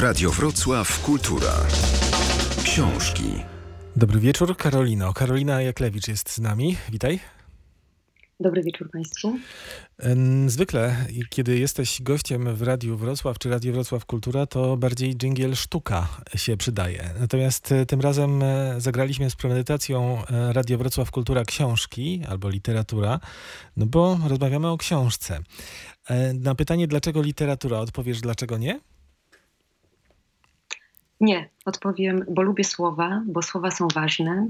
Radio Wrocław Kultura. Książki. Dobry wieczór, Karolino. Karolina Jaklewicz jest z nami. Witaj. Dobry wieczór Państwu. Zwykle, kiedy jesteś gościem w Radiu Wrocław czy Radio Wrocław Kultura, to bardziej dżingiel sztuka się przydaje. Natomiast e, tym razem e, zagraliśmy z premedytacją e, Radio Wrocław Kultura książki albo literatura, no bo rozmawiamy o książce. Na pytanie, dlaczego literatura, odpowiesz, dlaczego nie? Nie, odpowiem, bo lubię słowa, bo słowa są ważne,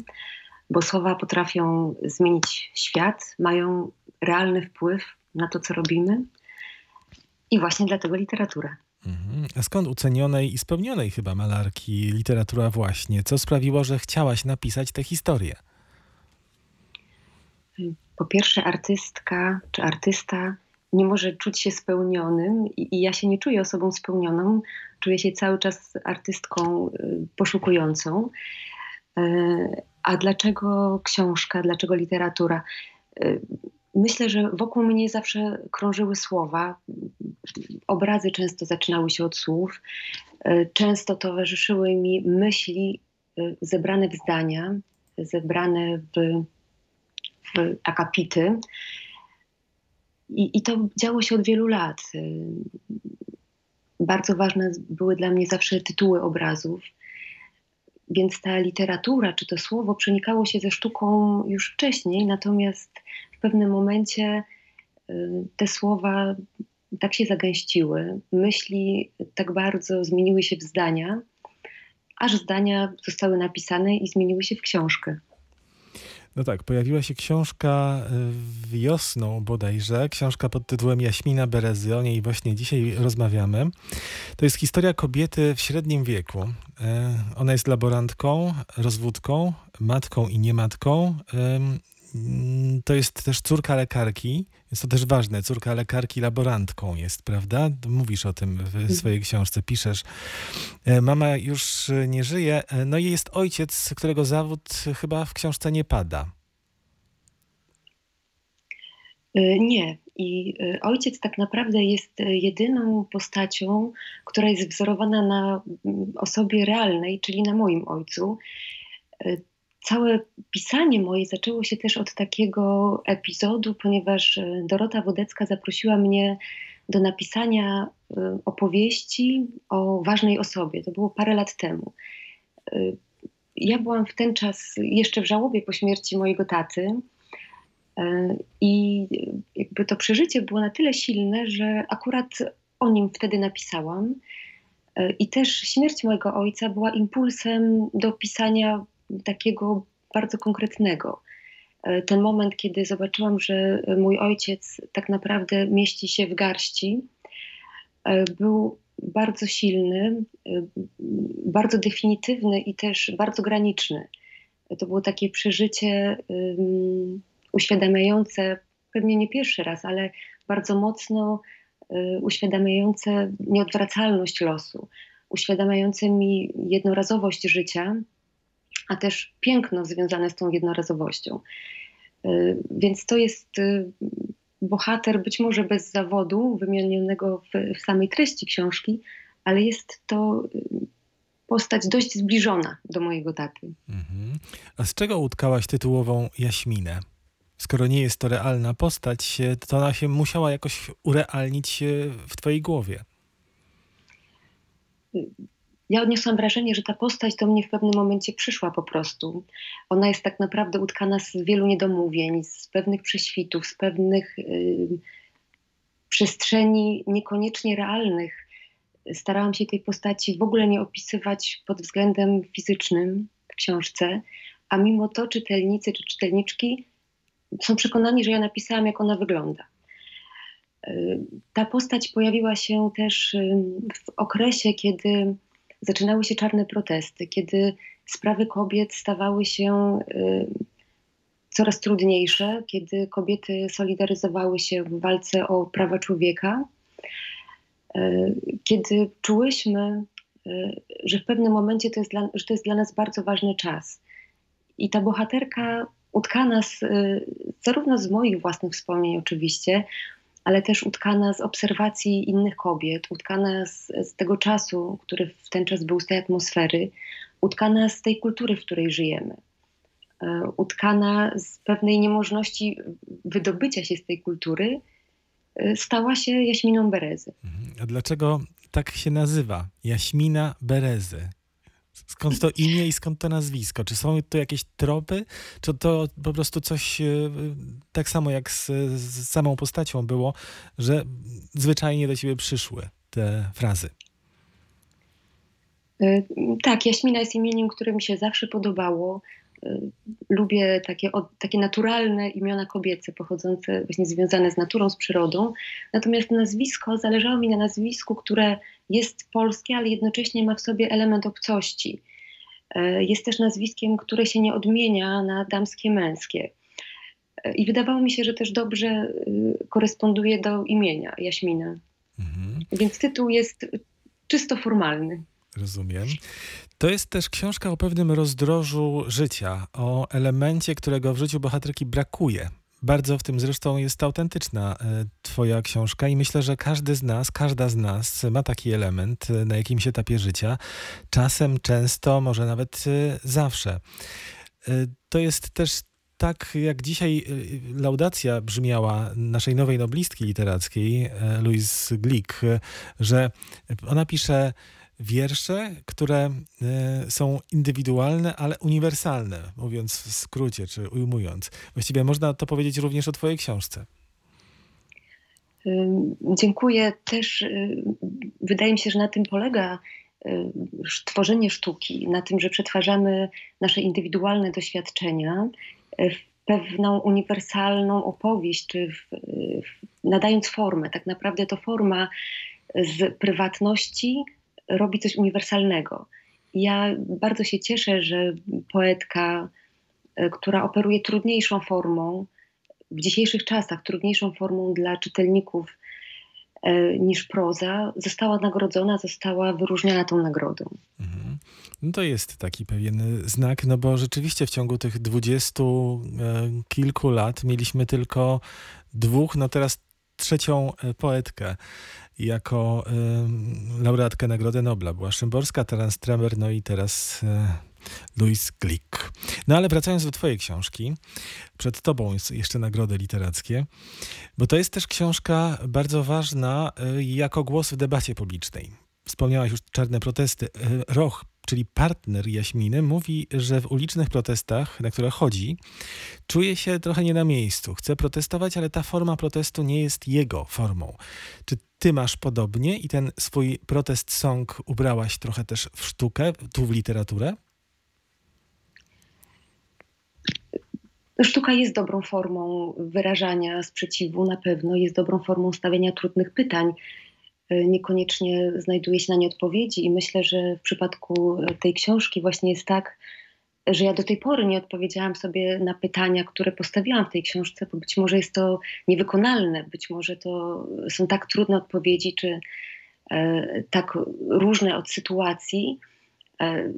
bo słowa potrafią zmienić świat, mają realny wpływ na to, co robimy. I właśnie dlatego literatura. Mhm. A skąd ucenionej i spełnionej chyba malarki literatura właśnie? Co sprawiło, że chciałaś napisać tę historię? Po pierwsze, artystka czy artysta nie może czuć się spełnionym i, i ja się nie czuję osobą spełnioną, czuję się cały czas artystką y, poszukującą. E, a dlaczego książka, dlaczego literatura? Y, myślę, że wokół mnie zawsze krążyły słowa. Obrazy często zaczynały się od słów. Często towarzyszyły mi myśli y, zebrane w zdania, zebrane w, w akapity. I, I to działo się od wielu lat. Bardzo ważne były dla mnie zawsze tytuły obrazów, więc ta literatura czy to słowo przenikało się ze sztuką już wcześniej, natomiast w pewnym momencie y, te słowa tak się zagęściły, myśli tak bardzo zmieniły się w zdania, aż zdania zostały napisane i zmieniły się w książkę. No tak, pojawiła się książka y, wiosną bodajże, książka pod tytułem Jaśmina Berezy, o niej właśnie dzisiaj rozmawiamy. To jest historia kobiety w średnim wieku. Y, ona jest laborantką, rozwódką, matką i niematką. Y, to jest też córka lekarki, jest to też ważne, córka lekarki laborantką jest, prawda? Mówisz o tym w mhm. swojej książce, piszesz. Mama już nie żyje, no i jest ojciec, którego zawód chyba w książce nie pada. Nie. I ojciec tak naprawdę jest jedyną postacią, która jest wzorowana na mm, osobie realnej, czyli na moim ojcu całe pisanie moje zaczęło się też od takiego epizodu, ponieważ e, Dorota Wodecka zaprosiła mnie do napisania e, opowieści o ważnej osobie. To było parę lat temu. E, ja byłam w ten czas jeszcze w żałobie po śmierci mojego taty. I jakby to przeżycie było na tyle silne, że akurat o nim wtedy napisałam. I też śmierć mojego ojca była impulsem do pisania takiego bardzo konkretnego. E, ten moment, kiedy zobaczyłam, że mój ojciec tak naprawdę mieści się w garści, e, był bardzo silny, e, bardzo definitywny i też bardzo graniczny. To było takie przeżycie um, uświadamiające, pewnie nie pierwszy raz, ale bardzo mocno um, uświadamiające nieodwracalność losu, uświadamiające mi jednorazowość życia, a też piękno związane z tą jednorazowością. Y, więc to jest y, bohater być może bez zawodu wymienionego w, w samej treści książki, ale jest to y, postać dość zbliżona do mojego taty. Mhm. A z czego utkałaś tytułową Jaśminę? Skoro nie jest to realna postać, to ona się musiała jakoś urealnić w twojej głowie ja odniosłam wrażenie, że ta postać do mnie w pewnym momencie przyszła po prostu. Ona jest tak naprawdę utkana z wielu niedomówień, z pewnych prześwitów, z pewnych przestrzeni niekoniecznie realnych. Starałam się tej postaci w ogóle nie opisywać pod względem fizycznym w książce, a mimo to czytelnicy czy czytelniczki są przekonani, że ja napisałam, jak ona wygląda. Ta postać pojawiła się też w okresie, kiedy zaczynały się czarne protesty, kiedy sprawy kobiet stawały się y, coraz trudniejsze, kiedy kobiety solidaryzowały się w walce o prawa człowieka, y, kiedy czułyśmy, y, że w pewnym momencie to jest dla, że to jest dla nas bardzo ważny czas. I ta bohaterka utkana z, zarówno z moich własnych wspomnień oczywiście, ale też utkana z obserwacji innych kobiet, utkana z, z tego czasu, który w ten czas był z tej atmosfery, utkana z tej kultury, w której żyjemy. E, utkana z pewnej niemożności wydobycia się z tej kultury, e, stała się Jaśminą Berezy. Mhm. A dlaczego tak się nazywa? Jaśmina Berezy. Skąd to imię i skąd to nazwisko? Czy są tu jakieś tropy? Czy to po prostu coś e, tak samo jak z, z samą postacią było, że zwyczajnie do ciebie przyszły te frazy? Tak, Jaśmina jest imieniem, które mi się zawsze podobało. Y, lubię takie, takie naturalne imiona kobiece, pochodzące, właśnie związane z naturą, z przyrodą. Natomiast nazwisko, zależało mi na nazwisku, które jest polskie, ale jednocześnie ma w sobie element obcości. Y, jest też nazwiskiem, które się nie odmienia na damskie, męskie. Y, I wydawało mi się, że też dobrze koresponduje do imienia Jaśmina. Mhm. Więc tytuł jest czysto formalny. Rozumiem. To jest też książka o pewnym rozdrożu życia, o elemencie, którego w życiu bohaterki brakuje. Bardzo w tym zresztą jest autentyczna e, Twoja książka, i myślę, że każdy z nas, każda z nas ma taki element e, na jakimś etapie życia. Czasem, często, może nawet e, zawsze. To jest też tak jak dzisiaj laudacja brzmiała naszej nowej noblistki literackiej, Louise Glick, że ona pisze wiersze, które e, są indywidualne, ale uniwersalne, mówiąc w skrócie, czy ujmując. Właściwie można to powiedzieć również o Twojej książce. Dziękuję. Też y, wydaje mi się, że na tym polega y, tworzenie sztuki, na tym, że przetwarzamy nasze indywidualne doświadczenia y, w pewną uniwersalną opowieść, czy w, nadając formę. Tak naprawdę to forma z prywatności robi coś uniwersalnego. Ja bardzo się cieszę, że poetka, e, która operuje trudniejszą formą, w dzisiejszych czasach trudniejszą formą dla czytelników e, niż proza, została nagrodzona, została wyróżniona tą nagrodą. Mhm. No to jest taki pewien znak, no bo rzeczywiście w ciągu tych dwudziestu e, kilku lat mieliśmy tylko dwóch, no teraz trzecią poetkę jako y, laureatkę Nagrody Nobla. Była Szymborska, teraz Tremer, no i teraz y, Louis Glick. No ale wracając do twojej książki, przed tobą jest jeszcze nagrody literackie, bo to jest też książka bardzo ważna y, jako głos w debacie publicznej. Wspomniałaś już czarne protesty. Y, Roch czyli partner Jaśminy, mówi, że w ulicznych protestach, na które chodzi, czuje się trochę nie na miejscu. Chce protestować, ale ta forma protestu nie jest jego formą. Czy ty masz podobnie i ten swój protest song ubrałaś trochę też w sztukę, tu w literaturę? Sztuka jest dobrą formą wyrażania sprzeciwu, na pewno jest dobrą formą stawiania trudnych pytań. E, niekoniecznie znajduje się na nie odpowiedzi. I myślę, że w przypadku tej książki właśnie jest tak, że ja do tej pory nie odpowiedziałam sobie na pytania, które postawiłam w tej książce, bo być może jest to niewykonalne, być może to są tak trudne odpowiedzi, czy e, tak różne od sytuacji, e,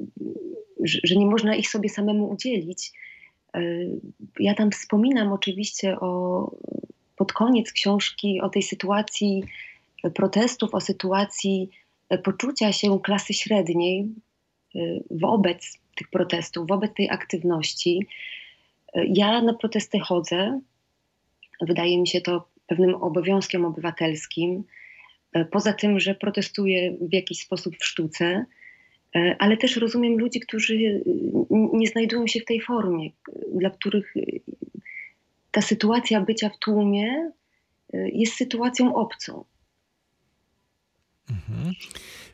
że, że nie można ich sobie samemu udzielić. E, ja tam wspominam oczywiście o, pod koniec książki o tej sytuacji protestów, o sytuacji e, poczucia się klasy średniej e, wobec tych protestów, wobec tej aktywności. E, ja na protesty chodzę. Wydaje mi się to pewnym obowiązkiem obywatelskim. Poza tym, że protestuję w jakiś sposób w sztuce, ale też rozumiem ludzi, którzy nie znajdują się w tej formie, dla których ta sytuacja bycia w tłumie jest sytuacją obcą. Mhm.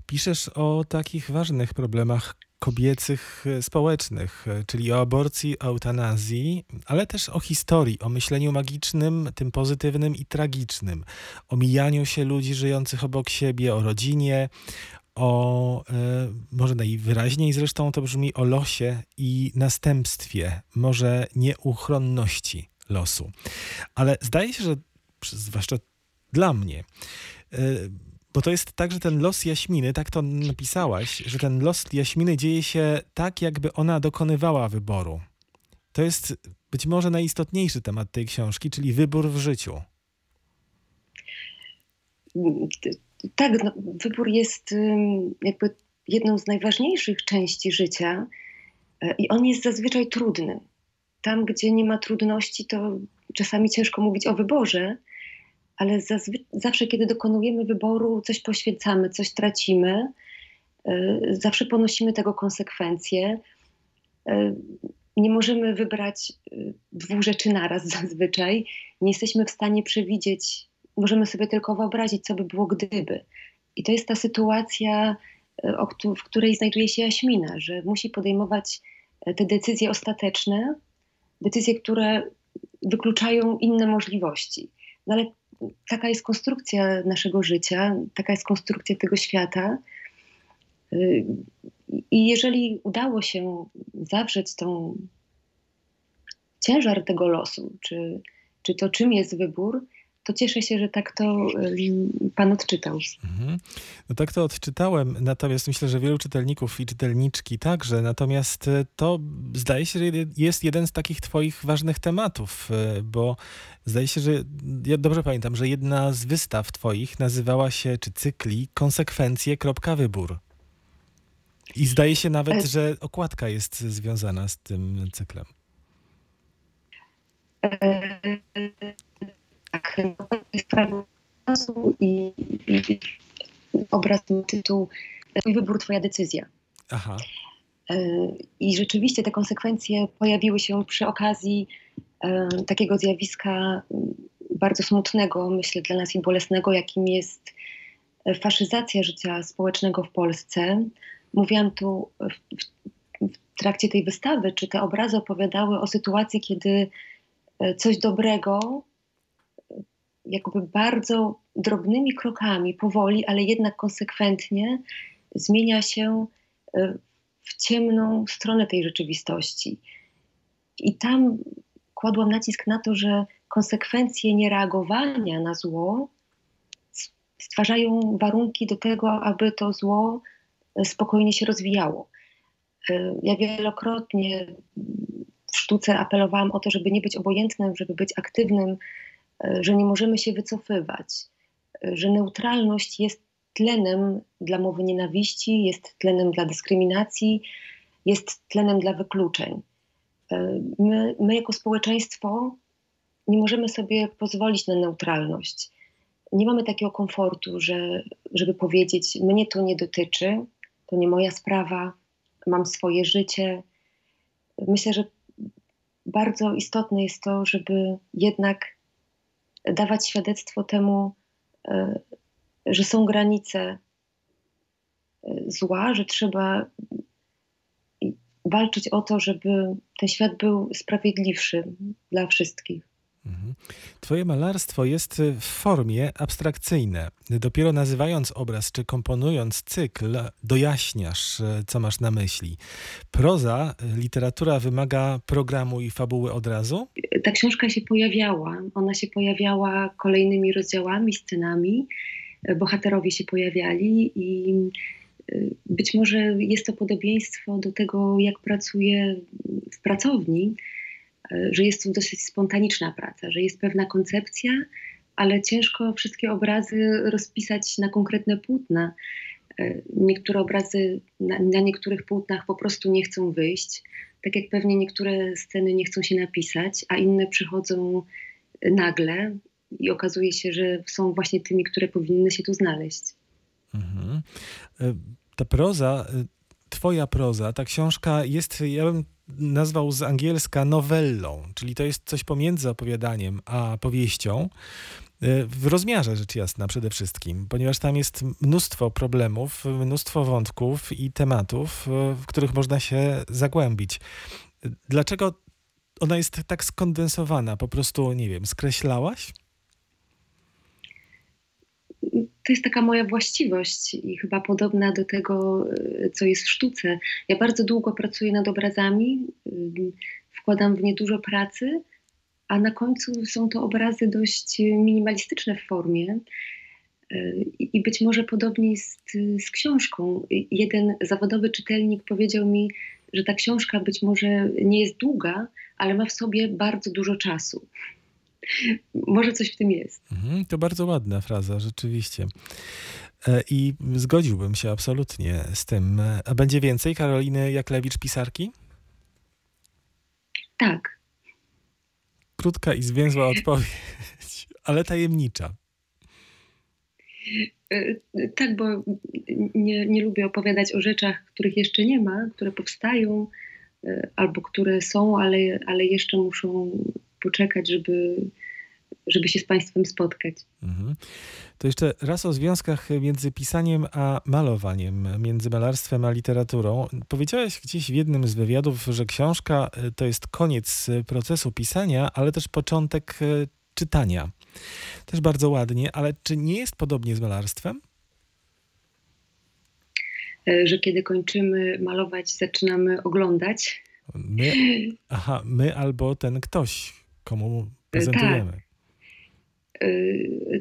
Piszesz o takich ważnych problemach kobiecych, e, społecznych, e, czyli o aborcji, eutanazji, ale też o historii, o myśleniu magicznym, tym pozytywnym i tragicznym, o mijaniu się ludzi żyjących obok siebie, o rodzinie, o, e, może najwyraźniej zresztą to brzmi, o losie i następstwie, może nieuchronności losu. Ale zdaje się, że zwłaszcza dla mnie, bo to jest tak, że ten los Jaśminy, tak to napisałaś, że ten los Jaśminy dzieje się tak, jakby ona dokonywała wyboru. To jest być może najistotniejszy temat tej książki, czyli wybór w życiu. tak, no, wybór jest jakby jedną z najważniejszych części życia e, i on jest zazwyczaj trudny. Tam, gdzie nie ma trudności, to czasami ciężko mówić o wyborze, ale zawsze, kiedy dokonujemy wyboru, coś poświęcamy, coś tracimy, e, zawsze ponosimy tego konsekwencje. E, nie możemy wybrać dwóch rzeczy naraz zazwyczaj. Nie jesteśmy w stanie przewidzieć, możemy sobie tylko wyobrazić, co by było gdyby. I to jest ta sytuacja, e, w której znajduje się Jaśmina, że musi podejmować te decyzje ostateczne, decyzje, które wykluczają inne możliwości. No ale taka jest konstrukcja naszego życia, taka jest konstrukcja tego świata. E, I jeżeli udało się zawrzeć tą ciężar tego losu, czy, czy to czym jest wybór, to cieszę się, że tak to pan odczytał. Mhm. No tak to odczytałem, natomiast myślę, że wielu czytelników i czytelniczki także. Natomiast e, to zdaje się, że jest jeden z takich twoich ważnych tematów, e, bo zdaje się, że ja dobrze pamiętam, że jedna z wystaw twoich nazywała się, czy cykli, Konsekwencje, kropka, wybór. I zdaje się nawet, e- że okładka jest związana z tym cyklem. Tak, i, i obraz tytuł Twój wybór, Twoja decyzja. Aha. E, I rzeczywiście te konsekwencje pojawiły się przy okazji e, takiego zjawiska bardzo smutnego, myślę, dla nas i bolesnego, jakim jest faszyzacja życia społecznego w Polsce. Mówiłam tu w, w, trakcie tej wystawy, czy te obrazy opowiadały o sytuacji, kiedy e, coś dobrego jakby bardzo drobnymi krokami, powoli, ale jednak konsekwentnie zmienia się e, w ciemną stronę tej rzeczywistości. I tam kładłam nacisk na to, że konsekwencje niereagowania na zło stwarzają warunki do tego, aby to zło e, spokojnie się rozwijało. E, ja wielokrotnie w sztuce apelowałam o to, żeby nie być obojętnym, żeby być aktywnym, że nie możemy się wycofywać, e, że neutralność jest tlenem dla mowy nienawiści, jest tlenem dla dyskryminacji, jest tlenem dla wykluczeń. E, my, my jako społeczeństwo nie możemy sobie pozwolić na neutralność. Nie mamy takiego komfortu, że, żeby powiedzieć: Mnie to nie dotyczy, to nie moja sprawa, mam swoje życie. Myślę, że bardzo istotne jest to, żeby jednak dawać świadectwo temu, e, że są granice e, zła, że trzeba walczyć o to, żeby ten świat był sprawiedliwszy dla wszystkich. Mhm. Twoje malarstwo jest w formie abstrakcyjne. Dopiero nazywając obraz czy komponując cykl, dojaśniasz, co masz na myśli. Proza, literatura wymaga programu i fabuły od razu? Ta książka się pojawiała. Ona się pojawiała kolejnymi rozdziałami, scenami. Bohaterowie się pojawiali i y, być może jest to podobieństwo do tego, jak pracuję w pracowni że jest to dosyć spontaniczna praca, że jest pewna koncepcja, ale ciężko wszystkie obrazy rozpisać na konkretne płótna. E, niektóre obrazy na, na, niektórych płótnach po prostu nie chcą wyjść, tak jak pewnie niektóre sceny nie chcą się napisać, a inne przychodzą nagle i okazuje się, że są właśnie tymi, które powinny się tu znaleźć. Mhm. E, ta proza, twoja proza, ta książka jest, ja bym nazwał z angielska nowellą, czyli to jest coś pomiędzy opowiadaniem a powieścią. E, w rozmiarze rzecz jasna przede wszystkim, ponieważ tam jest mnóstwo problemów, mnóstwo wątków i tematów, e, w których można się zagłębić. Dlaczego ona jest tak skondensowana? Po prostu, nie wiem, skreślałaś? To jest taka moja właściwość i chyba podobna do tego, e, co jest w sztuce. Ja bardzo długo pracuję nad obrazami, wkładam w nie dużo pracy, a na końcu są to obrazy dość minimalistyczne w formie. E, I być może podobnie jest z książką. Jeden zawodowy czytelnik powiedział mi, że ta książka być może nie jest długa, ale ma w sobie bardzo dużo czasu. Może coś w tym jest. Mhm, to bardzo ładna fraza, rzeczywiście. E, I zgodziłbym się absolutnie z tym. A będzie więcej Karoliny Jaklewicz-pisarki? Tak. Krótka i zwięzła odpowiedź, ale tajemnicza. E, tak, bo nie, nie lubię opowiadać o rzeczach, których jeszcze nie ma, które powstają e, albo które są, ale, ale jeszcze muszą poczekać, żeby, żeby się z Państwem spotkać. Mhm. To jeszcze raz o związkach między pisaniem a malowaniem, między malarstwem a literaturą. Powiedziałeś gdzieś w jednym z wywiadów, że książka e, to jest koniec procesu pisania, ale też początek czytania. Też bardzo ładnie, ale czy nie jest podobnie z malarstwem? E, że kiedy kończymy malować, zaczynamy oglądać. My, aha, my albo ten ktoś, komu prezentujemy. Tak.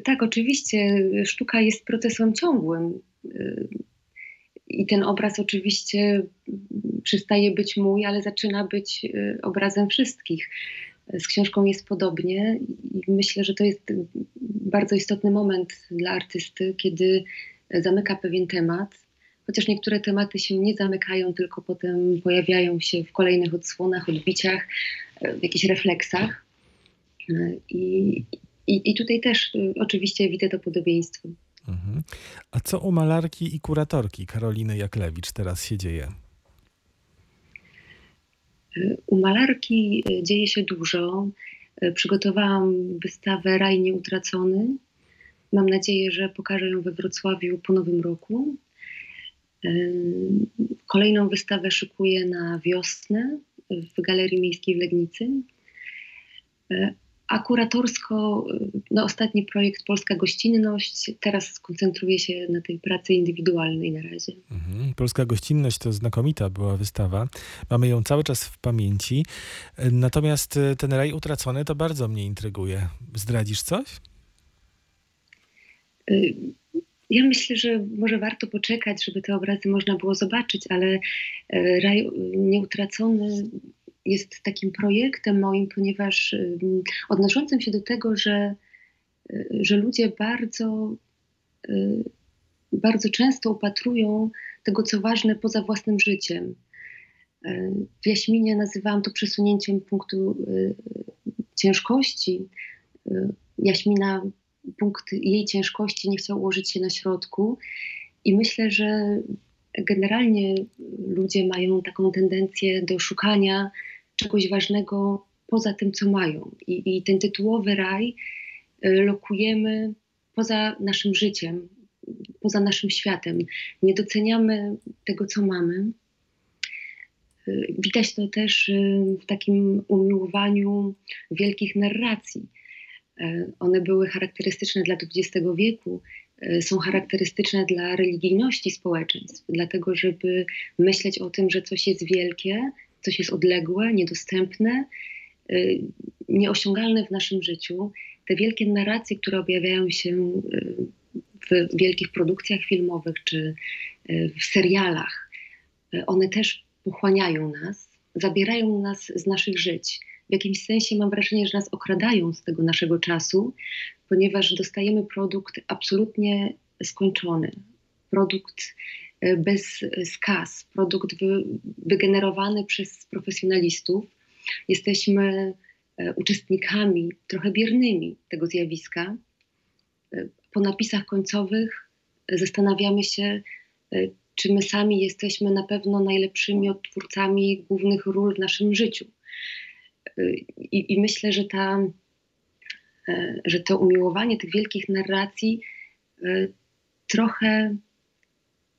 Tak, oczywiście sztuka jest procesem ciągłym. E, I ten obraz oczywiście przestaje być mój, ale zaczyna być obrazem wszystkich. Z książką jest podobnie i myślę, że to jest bardzo istotny moment dla artysty, kiedy zamyka pewien temat, chociaż niektóre tematy się nie zamykają, tylko potem pojawiają się w kolejnych odsłonach, odbiciach, w jakichś refleksach. I, i, i tutaj też oczywiście widzę to podobieństwo. Mhm. A co u malarki i kuratorki Karoliny Jaklewicz teraz się dzieje? U malarki e, dzieje się dużo. E, przygotowałam wystawę Raj Nieutracony. Mam nadzieję, że pokażę ją we Wrocławiu po nowym roku. E, kolejną wystawę szykuję na wiosnę w Galerii Miejskiej w Legnicy. A kuratorsko, no ostatni projekt Polska Gościnność, teraz skoncentruję się na tej pracy indywidualnej na razie. Mhm. Polska Gościnność to znakomita była wystawa. Mamy ją cały czas w pamięci. Natomiast e, ten raj utracony to bardzo mnie intryguje. Zdradzisz coś? E, ja myślę, że może warto poczekać, żeby te obrazy można było zobaczyć, ale raj nieutracony jest takim projektem moim, ponieważ odnoszącym się do tego, że, y, że ludzie bardzo, y, bardzo często upatrują tego, co ważne poza własnym życiem. Y, w Jaśminie nazywałam to przesunięciem punktu ciężkości. Jaśmina punkt jej ciężkości nie chciał ułożyć się na środku. I myślę, że generalnie ludzie mają taką tendencję do szukania czegoś ważnego poza tym, co mają. I, i ten tytułowy raj y, lokujemy poza naszym życiem, poza naszym światem. Nie doceniamy tego, co mamy. Y, widać to też y, w takim umiłowaniu wielkich narracji. One były charakterystyczne dla XX wieku, są charakterystyczne dla religijności społeczeństw, dlatego żeby myśleć o tym, że coś jest wielkie, coś jest odległe, niedostępne, y, nieosiągalne w naszym życiu. Te wielkie narracje, które objawiają się y, w wielkich produkcjach filmowych czy y, w serialach, one też pochłaniają nas, zabierają nas z naszych żyć. W jakimś sensie mam wrażenie, że nas okradają z tego naszego czasu, ponieważ dostajemy produkt absolutnie skończony. Produkt E, bez skaz, produkt wy, wygenerowany przez profesjonalistów. Jesteśmy e, uczestnikami trochę biernymi tego zjawiska. E, po napisach końcowych zastanawiamy się, czy my sami jesteśmy na pewno najlepszymi odtwórcami głównych ról w naszym życiu. I, i myślę, że, ta, że to umiłowanie tych wielkich narracji trochę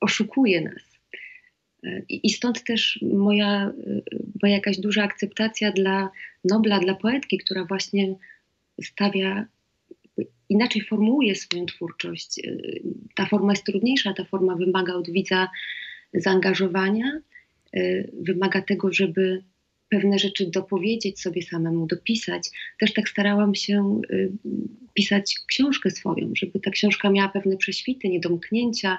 oszukuje nas. I, I, stąd też moja, moja jakaś duża akceptacja dla Nobla, dla poetki, która właśnie stawia, inaczej formułuje swoją twórczość. Ta forma jest trudniejsza, ta forma wymaga od widza zaangażowania, wymaga tego, żeby pewne rzeczy dopowiedzieć sobie samemu, dopisać. Też tak starałam się pisać książkę swoją, żeby ta książka miała pewne prześwity, niedomknięcia,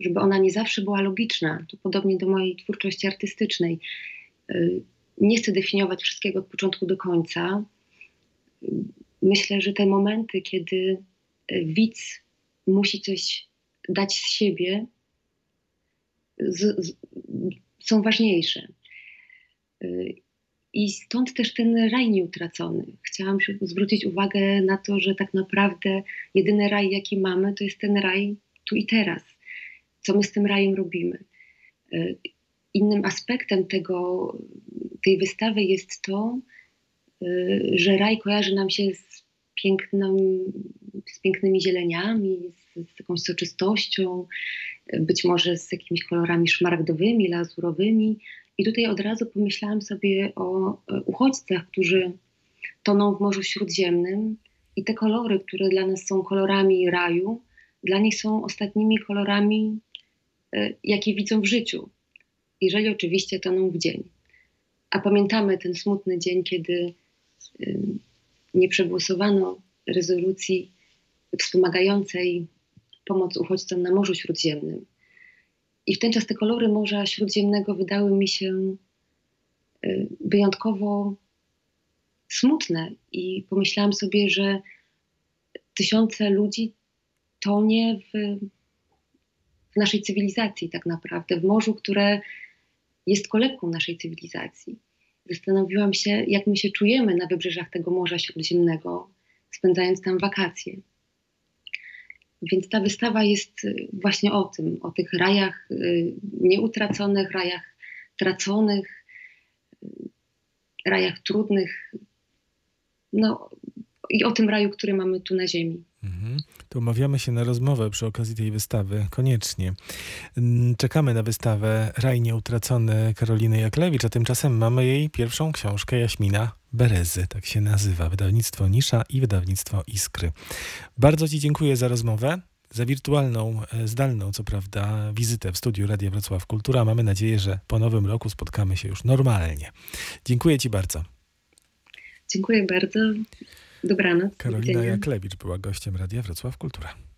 żeby ona nie zawsze była logiczna. To podobnie do mojej twórczości artystycznej. Y, nie chcę definiować wszystkiego od początku do końca. myślę, że te momenty, kiedy e, widz musi coś dać z siebie, z, z, są ważniejsze. I stąd też ten raj nieutracony. Chciałam zwrócić uwagę na to, że tak naprawdę jedyny raj, jaki mamy, to jest ten raj tu i teraz. Co my z tym rajem robimy? Innym aspektem tego, tej wystawy jest to, że raj kojarzy nam się z, pięknym, z pięknymi zieleniami, z, z jakąś soczystością, być może z jakimiś kolorami szmaragdowymi, lazurowymi. I tutaj od razu pomyślałam sobie o uchodźcach, którzy toną w Morzu Śródziemnym i te kolory, które dla nas są kolorami raju, dla nich są ostatnimi kolorami, e, jakie widzą w życiu. Jeżeli oczywiście toną w dzień. A pamiętamy ten smutny dzień, kiedy e, nie przegłosowano rezolucji wspomagającej pomoc uchodźcom na Morzu Śródziemnym. I w ten czas te kolory Morza Śródziemnego wydały mi się y, wyjątkowo smutne i pomyślałam sobie, że tysiące ludzi tonie w, w naszej cywilizacji tak naprawdę, w morzu, które jest kolebką naszej cywilizacji. Zastanowiłam się, jak my się czujemy na wybrzeżach tego Morza Śródziemnego, spędzając tam wakacje. Więc ta wystawa jest y, właśnie o tym, o tych rajach y, nieutraconych, rajach traconych, y, rajach trudnych. No i o tym raju, który mamy tu na Ziemi. Mhm. To umawiamy się na rozmowę przy okazji tej wystawy, koniecznie. Czekamy na wystawę Raj Nieutracony Karoliny Jaklewicz, a tymczasem mamy jej pierwszą książkę Jaśmina Berezy, tak się nazywa, wydawnictwo Nisza i wydawnictwo Iskry. Bardzo Ci dziękuję za rozmowę, za wirtualną, e, zdalną, co prawda, wizytę w studiu Radia Wrocław Kultura. Mamy nadzieję, że po nowym roku spotkamy się już normalnie. Dziękuję Ci bardzo. Dziękuję bardzo. Dobranoc. Karolina Jaklewicz była gościem Radia Wrocław Kultura.